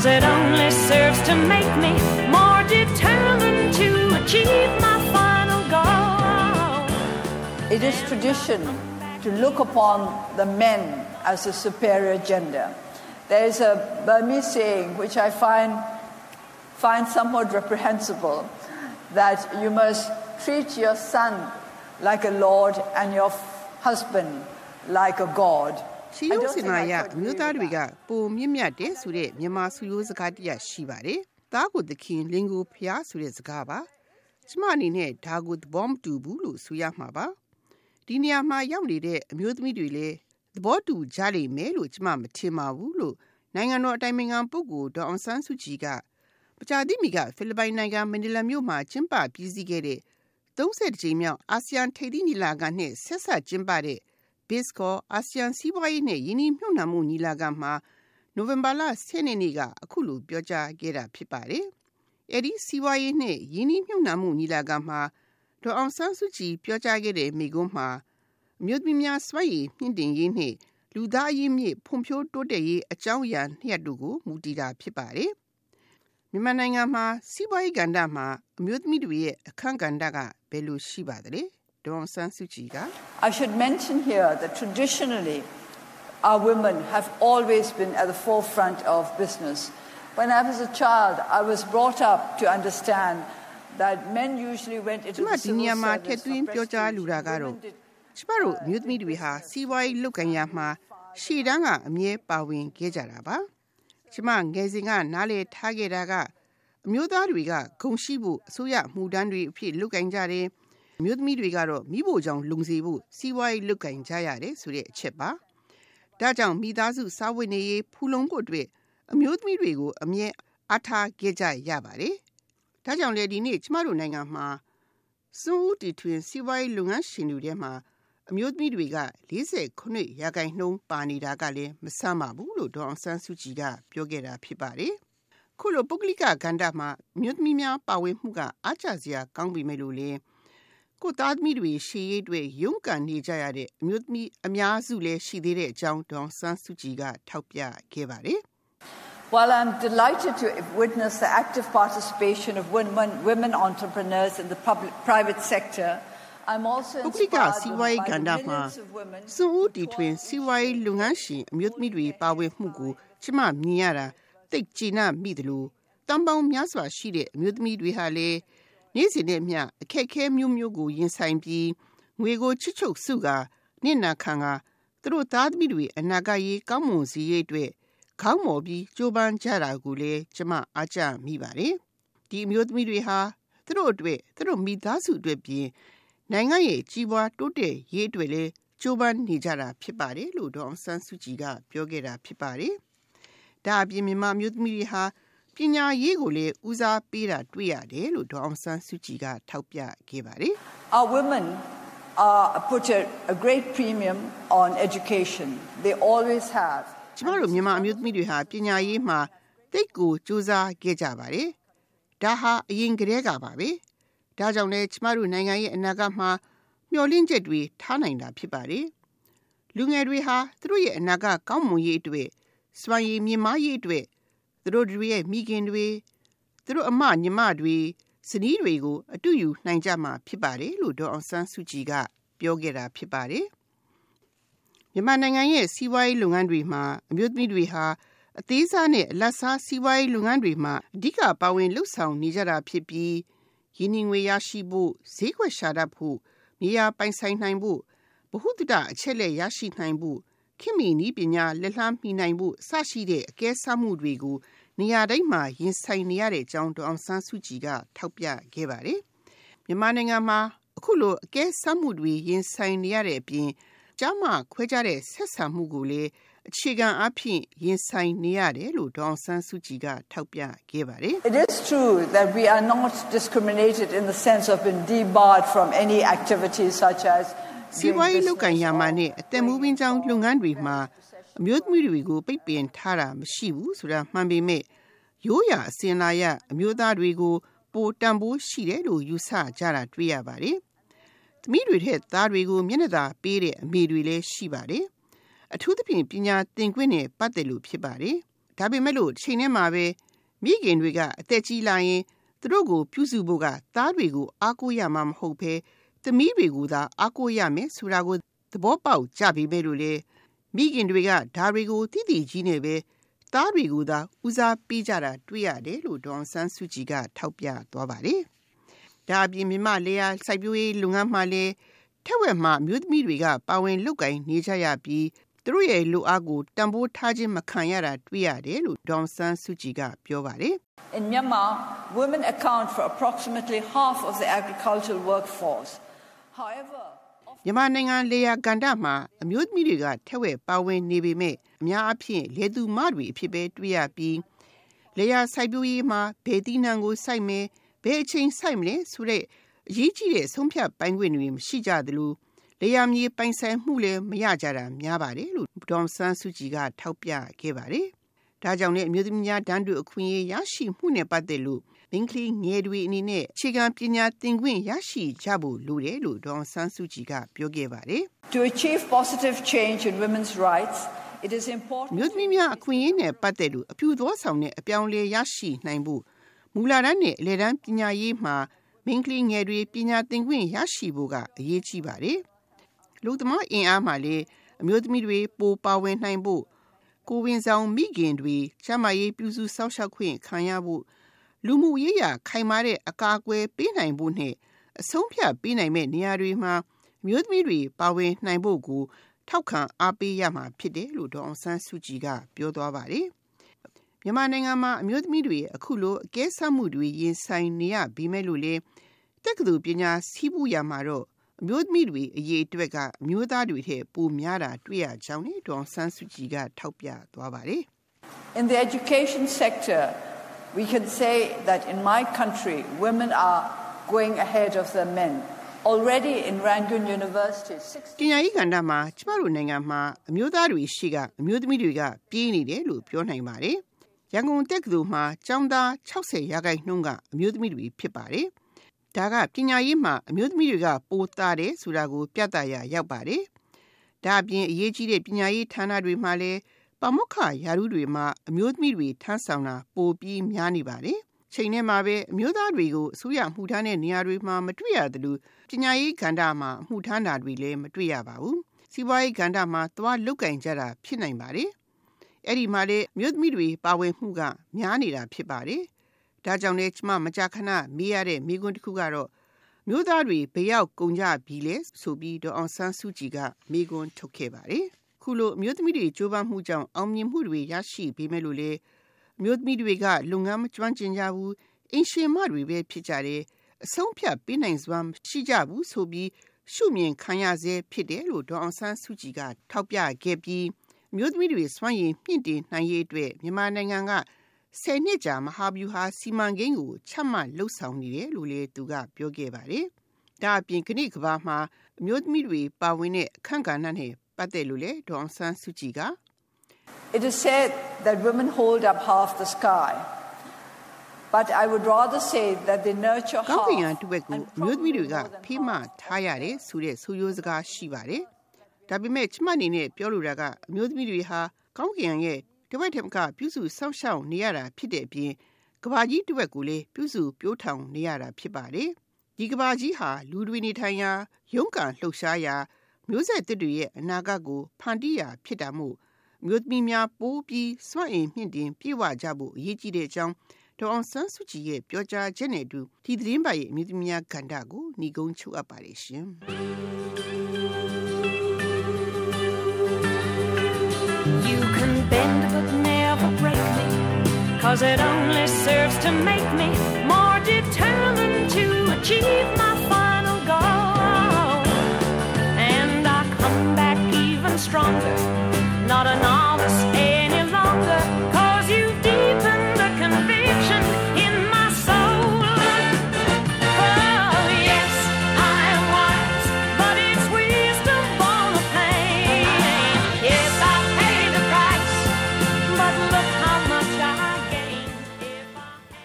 Cause it only serves to make me more determined to achieve my final goal. It is tradition to look upon the men as a superior gender. There is a Burmese saying which I find, find somewhat reprehensible that you must treat your son like a lord and your husband like a god. ရှီယုံစင်နာယအမျိုးသားတွေကပုံမြင့်မြတ်တဲ့ဆိုတဲ့မြန်မာစုရိုးစကားတရားရှိပါတယ်။သားကိုသခင်လင်ကိုဖျားဆိုတဲ့စကားပါ။ကျမအနေနဲ့ဒါကိုသဘောမတူဘူးလို့ဆိုရမှာပါ။ဒီနေရာမှာရောက်နေတဲ့အမျိုးသမီးတွေလည်းသဘောတူကြလိမ့်မယ်လို့ကျမမထင်ပါဘူးလို့နိုင်ငံတော်အတိုင်ပင်ခံပုဂ္ဂိုလ်ဒေါအောင်ဆန်းစုကြည်ကပကြာတိမီကဖိလစ်ပိုင်နိုင်ငံမနီလာမြို့မှာကျင်းပပြည်စည်းခဲ့တဲ့30ကြိမ်မြောက်အာဆီယံထိပ်သီးညီလာခံနဲ့ဆက်ဆက်ကျင်းပတဲ့ BISCO အာဆီယံစီးပွားရေးနဲ့ယင်းနှိမ့်နှံမှုညီလာခံမှာနိုဝင်ဘာလ10ရက်နေ့ကအခုလိုပြောကြားခဲ့တာဖြစ်ပါတယ်။အဲဒီစီးပွားရေးနဲ့ယင်းနှိမ့်နှံမှုညီလာခံမှာဒေါအောင်ဆန်းစုကြည်ပြောကြားခဲ့တဲ့မိကုံးမှာအမျိုးသမီးများစွမ်းရည်မြင့်တင်ရေးနဲ့လူသားရင်းမြစ်ဖွံ့ဖြိုးတိုးတက်ရေးအကြောင်းအရာနှစ်တို့ကိုမူတည်တာဖြစ်ပါတယ်။မြန်မာနိုင်ငံမှာစီးပွားရေးကဏ္ဍမှာအမျိုးသမီးတွေရဲ့အခန်းကဏ္ဍကဘယ်လိုရှိပါသလဲ။ ဒေါအောင်ဆန်းစုကြည်က I should mention here that traditionally our women have always been at the forefront of business. When I was a child, I was brought up to understand that men usually went into ကျမ the ဒီ civil နေရာမှာ service ထည့်သွင်း for ပြောကြားလူတာ prestige. ကတော့ Women did ကျမတို့အမျိုးသမီးတွေဟာစီးပွားရေးလုပ်ကိုင်ရမှာရှေ့တန်းကအမြဲပါဝင်ခဲ့ကြတာပါကျမငယ်စဉ်ကနားလေထားခဲ့တာကအမျိုးသားတွေကဂုံရှိဖို့အစိုးရမှုတန်းတွေအဖြစ်လုပ်ကိုင်ကြတယ် အမျိုးသမီးတွေကတော့မိဖို့ကြောင့်လုံစီဖို့စီးပွားရေးလုပ်ကိုင်ကြရတယ်ဆိုတဲ့အချက်ပါဒါကြောင့်မိသားစုစားဝတ်နေရေးဖူလုံဖို့အတွက်အမျိုးသမီးတွေကိုအမြဲအားထားခဲ့ကြရပါတယ်ဒါကြောင့်လေဒီနေ့ကျမတို့နိုင်ငံမှာစွန့်ဦးတီထွင်စီးပွားရေးလုပ်ငန်းရှင်တွေထဲမှာအမျိုးသမီးတွေက48ရာခိုင်နှုန်းပါနေတာကလည်းမဆမ်းပါဘူးလို့ဒေါအောင်ဆန်းစုကြည်ကပြောခဲ့တာဖြစ်ပါတယ်။ခုလိုပုဂ္ဂလိကကဏ္ဍမှာအမျိုးသမီးများပါဝင်မှုကအားကျစရာကောင်းပြီမဲ့လို့လေ ကိုယ်သားသမီးတွေရှေ့ရေးတွေရုန်းကန်နေကြရတဲ့အမျိုးသမီးအများစုလည်းရှိသေးတဲ့အကြောင်းဒေါအောင်ဆန်းစုကြည်ကထောက်ပြခဲ့ပါတယ်။ While I'm delighted to witness the active participation of women, women entrepreneurs in the public, private sector, I'm also ပုဂ္ဂလိက inspired စီးပွားရေး by ကဏ္ဍ the မှာ millions of women စွန့်ဦးတီထွင်စီးပွားရေးလုပ်ငန်းရှင်အမျိုးသမီးတွေပါဝင်မှုကိုကျမမြင်ရတာတိတ်ကြည်နမိတယ်လို့တန်ပေါင်းများစွာရှိတဲ့အမျိုးသမီးတွေဟာလည်း နေ့စဉ်နဲ့မျှအခက်အခဲမျိုးမျိုးကိုရင်ဆိုင်ပြီးငွေကိုချစ်ချုပ်စုကနှစ်နာခံကသူတို့သားသမီးတွေအနာဂတ်ရေးကောင်းမွန်စေရေးအတွက်ခေါင်းမော်ပြီးကြိုးပမ်းကြတာကိုလည်းကျမအားကျမိပါတယ်ဒီအမျိုးသမီးတွေဟာသူတို့အတွက်သူတို့မိသားစုအတွက်ပြင်နိုင်ငံရဲ့ကြီးပွားတိုးတက်ရေးအတွက်လည်းကြိုးပမ်းနေကြတာဖြစ်ပါတယ်လို့ဒေါအောင်ဆန်းစုကြည်ကပြောခဲ့တာဖြစ်ပါတယ်။ဒါအပြင်မြန်မာမျိုးသမီးတွေဟာ ပညာရေးကိုလည်းဦးစားပေးတာတွေ့ရတယ်လို့ဒေါအောင်ဆန်းစုကြည်ကထောက်ပြခဲ့ပါတယ် Our women are, put a, a great premium on education. They always have. ။ကျမတို့မြန်မာအမျိုးသမီးတွေဟာပညာရေးမှာတိတ်ကိုစူးစမ်းခဲ့ကြပါတယ်။ဒါဟာအရင်ကတည်းကပါပဲ။ဒါကြောင့်လည်းကျမတို့နိုင်ငံရဲ့အနာဂတ်မှာမျှော်လင့်ချက်တွေထားနိုင်တာဖြစ်ပါတယ်။လူငယ်တွေဟာသူတို့ရဲ့အနာဂတ်ကောင်းမွန်ရေးအတွက်စွမ်းရည်မြင့်မားရေးအတွက် သူတို့တွေရဲ့မိခင်တွေသူတို့အမညီမတွေဇနီးတွေကို အတူယူနိုင်ကြမှာဖြစ်ပါတယ်လို့ဒေါ်အောင်ဆန်းစုကြည်ကပြောခဲ့တာဖြစ်ပါတယ်။မြန်မာနိုင်ငံရဲ့စီးပွားရေးလုပ်ငန်းတွေမှာအမျိုးသမီးတွေဟာအသေးစားနဲ့အလတ်စားစီးပွားရေးလုပ်ငန်းတွေမှာအဓိကပါဝင်လှုပ်ဆောင်နေကြတာဖြစ်ပြီးရင်းနှီးငွေရရှိဖို့ဈေးကွက်ရှာတတ်ဖို့မြေယာပိုင်ဆိုင်နိုင်ဖို့ဗဟုသုတအချက်လက်ရရှိနိုင်ဖို့ ခင်မီနီးပညာလက်လှမ်းမီနိုင်ဖို့စရှိတဲ့အကဲဆမှုတွေကိုနေရာတိုင်းမှာရင်ဆိုင်နေရတဲ့အကြောင်းဒေါအောင်ဆန်းစုကြည်ကထောက်ပြခဲ့ပါတယ်။မြန်မာနိုင်ငံမှာအခုလိုအကဲဆမှုတွေရင်ဆိုင်နေရတဲ့အပြင်ကြားမှခွဲခြားတဲ့ဆက်ဆံမှုကိုလည်းအခြေခံအဖြစ်ရင်ဆိုင်နေရတယ်လို့ဒေါအောင်ဆန်းစုကြည်ကထောက်ပြခဲ့ပါတယ်။ It is true that we are not discriminated in the sense of being debarred from any activities such as စီးပွားရေးလုပ်ကိုင်ရမှာနဲ့အသက်မူပင်းကြောင်းလုပ်ငန်းတွေမှာအမျိုးသမီးတွေကိုပိတ်ပင်ထားတာမရှိဘူးဆိုတာမှန်ပေမဲ့ရိုးရာအစဉ်လာရအမျိုးသားတွေကို ပိုတန်ဖိုးရှိတယ်လို့ယူဆကြတာတွေ့ရပါတယ်။သမီးတွေထက်သားတွေကိုမျက်နှာသာပေးတဲ့အမေတွေလည်းရှိပါတယ်။အထူးသဖြင့်ပညာသင်ခွင့်နဲ့ပတ်သက်လို့ဖြစ်ပါတယ်။ဒါပေမဲ့လို့ချိန်ထဲမှာပဲမိခင်တွေကအသက်ကြီးလာရင်သူတို့ကိုပြုစုဖို့ကသားတွေကိုအားကိုးရမှာမဟုတ်ဘဲ သမီးတွေကိုသာအားကိုးရမယ်ဆိုတာကိုသဘောပေါက်ကြပြီပဲလို့လေမိခင်တွေကဒါတွေကိုတိတိကြီးနေပဲသားတွေကိုသာဦးစားပေးကြတာတွေ့ရတယ်လို့ဒေါန်ဆန်းစုကြည်ကထောက်ပြသွားပါတယ်။ဒါအပြင်မြမလေယာစိုက်ပျိုးရေးလုပ်ငန်းမှာလည်းထက်ဝက်မှမြို့သမီးတွေကပါဝင်လုပ်ကိုင်နေကြရပြီးသူတို့ရဲ့လူအားကိုတံပိုးထားခြင်းမခံရတာတွေ့ရတယ်လို့ဒေါန်ဆန်းစုကြည်ကပြောပါတယ်။ In Myanmar, women account for approximately half of the agricultural workforce. However, မြန်မာနိုင်ငံလေယာကန္တမှာအမျိုးသမီးတွေကထက်ဝက်ပါဝင်နေပေမဲ့အများအပြားလေသူမတွေအဖြစ်ပဲတွေ့ရပြီးလေယာစိုက်ပျိုးရေးမှာဘယ်တိနံကိုစိုက်မယ်ဘယ်အချိန်စိုက်မလဲဆိုတဲ့အရေးကြီးတဲ့ဆုံးဖြတ်ပိုင်းခွင့်တွေမရှိကြသလိုလေယာမြေပိုင်ဆိုင်မှုလည်းမရကြတာများပါတယ်လို့ဒေါန်ဆန်းစုကြည်ကထောက်ပြခဲ့ပါတယ်။ဒါကြောင့်လည်းအမျိုးသမီးများတန်းတူအခွင့်အရေးရရှိမှုနဲ့ပတ်သက်လို့ မိန်းကလေးငယ်တွေအနေနဲ့အခြေခံပညာသင်ခွင့်ရရှိကြဖို့လိုတယ်လို့ဒေါန်ဆန်းစုကြည်ကပြောခဲ့ပါတယ်။ To achieve positive change in women's rights, it is important မြို့သမီးများအခွင့်အရေးနဲ့ပတ်သက်လို့အပြူသောဆောင်တဲ့အပြောင်းအလဲရရှိနိုင်ဖို့မူလာတန်းနဲ့အလယ်တန်းပညာရေးမှာမိန်းကလေးငယ်တွေပညာသင်ခွင့်ရရှိဖို့ကအရေးကြီးပါတယ်။လူသမားအင်အားမှာလည်းအမျိုးသမီးတွေပိုပါဝင်နိုင်ဖို့ကိုဝင်ဆောင်မိခင်တွေကျမရေးပြုစုစောင့်ရှောက်ခွင့်ခံရဖို့ လူမှုရေးရာခိုင်မာတဲ့အကာအကွယ်ပေးနိုင်ဖို့နဲ့အဆုံးဖြတ်ပေးနိုင်မဲ့နေရာတွေမှာမျိုးသမီးတွေပါဝင်နိုင်ဖို့ကို ထောက်ခံအားပေးရမှာဖြစ်တယ်လို့ဒေါအောင်ဆန်းစုကြည်ကပြောသွားပါတယ်။မြန်မာနိုင်ငံမှာအမျိုးသမီးတွေအခုလိုအကဲဆက်မှုတွေရင်ဆိုင်နေရပြီးမဲ့လို့လေတက္ကသိုလ်ပညာစီးပူးရမှာတော့အမျိုးသမီးတွေအရေးအတွက်ကအမျိုးသားတွေထက်ပိုများတာတွေ့ရကြောင်းဒေါအောင်ဆန်းစုကြည်ကထောက်ပြသွားပါတယ်။ in the education sector. We can say that in my country, women are going ahead of the men. Already in Rangoon University, ပညာရေးကဏ္ဍမှာကျမတို့နိုင်ငံမှာအမျိုးသားတွေရှိကအမျိုးသမီးတွေကပြေးနေတယ်လို့ပြောနိုင်ပါတယ်။ရန်ကုန်တက္ကသိုလ်မှာကျောင်းသား60ရာခိုင်နှုန်းကအမျိုးသမီးတွေဖြစ်ပါတယ်။ဒါကပညာရေးမှာအမျိုးသမီးတွေကပိုသားတယ်ဆိုတာကိုပြသရာရောက်ပါတယ်။ဒါအပြင်အရေးကြီးတဲ့ပညာရေးဌာနတွေမှာလည်း ပါမုခယာရုတွေမှာအမျိုးသမီးတွေထမ်းဆောင်တာပိုပြီးများနေပါတယ်။ချိန်ထဲမှာပဲအမျိုးသားတွေကိုအစိုးရမှုထမ်းတဲ့နေရာတွေမှာမတွေ့ရသလိုပညာရေးကဏ္ဍမှာမှုထမ်းတာတွေလည်းမတွေ့ရပါဘူး။စီးပွားရေးကဏ္ဍမှာသွားလုတ်ကင်ကြတာဖြစ်နိုင်ပါတယ်။အဲ့ဒီမှာလေမြို့သမီးတွေပါဝင်မှုကများနေတာဖြစ်ပါတယ်။ဒါကြောင့်လည်းကျမမကြခဏမေးရတဲ့မိကွန်းတစ်ခုကတော့မြို့သားတွေဘယ်ရောက်ကုန်ကြပြီလဲဆိုပြီးဒေါအောင်ဆန်းစုကြည်ကမိကွန်းထုတ်ခဲ့ပါတယ်။ ခုလိုအမျိုးသမီးတွေကြိုးပမ်းမှုကြောင့်အောင်မြင်မှုတွေရရှိပေမဲ့လို့လေအမျိုးသမီးတွေကလုပ်ငန်းမကျွမ်းကျင်ကြဘူးအင်ရှင်မတွေပဲဖြစ်ကြတယ်အဆုံးဖြတ်ပေးနိုင်စွမ်းရှိကြဘူးဆိုပြီးရှုမြင်ခံရစေဖြစ်တယ်လို့ဒေါအောင်ဆန်းစုကြည်ကထောက်ပြခဲ့ပြီးမြို့သမီးတွေစွမ်းရည်မြင့်တင်နိုင်ရေးအတွက်မြန်မာနိုင်ငံကဆယ်နှစ်ကြာမဟာဗျူဟာစီမံကိန်းကိုချမှတ်လှုပ်ဆောင်နေတယ်လို့လည်းသူကပြောခဲ့ပါတယ်။ဒါအပြင်ခဏကဘာမှာအမျိုးသမီးတွေပါဝင်တဲ့အခန့်ကဏ္ဍနဲ့ ပတ်သက်လို့လေဒေါအောင်ဆန်းစုကြည်က It is said that women hold up half the sky. But I would rather say that they nurture ကောင်း half. ကင်ယံတစ်ဝက်ကို and အမျိုးသမီးတွေက probably more than ဖေးမ half. ထားရတယ်ဆိုတဲ့ဆိုရိုးစကားရှိပါတယ်။ဒါပေမဲ့ကျမအနေနဲ့ပြောလိုတာကအမျိုးသမီးတွေဟာကောင်းကင်ယံရဲ့တစ်ဝက်ထက်မကပြုစုစောင့်ရှောက်နေရတာဖြစ်တဲ့အပြင်ကဘာကြီးတစ်ဝက်ကိုလည်းပြုစုပြိုးထောင်နေရတာဖြစ်ပါတယ်။ဒီကဘာကြီးဟာလူတွေနေထိုင်ရာရုန်းကန်လှုပ်ရှားရာ မျိုးဆက်သစ်တွေရဲ့အနာဂတ်ကိုဖန်တီးရာဖြစ်တာမို့မျိုးသမီးများပိုးပြီးစွန့်အင်မြင့်တင်ပြေဝကြဖို့အရေးကြီးတဲ့အကြောင်းဒေါအောင်ဆန်းစုကြည်ရဲ့ပြောကြားချက်နဲ့အတူဒီသတင်းပါရဲ့အမျိုးသမီးများကဏ္ဍကိုညီကုန်းချုပ်အပ်ပါတယ်ရှင်။ You can bend but never break me, cause it only serves to make me more determined to achieve my stronger.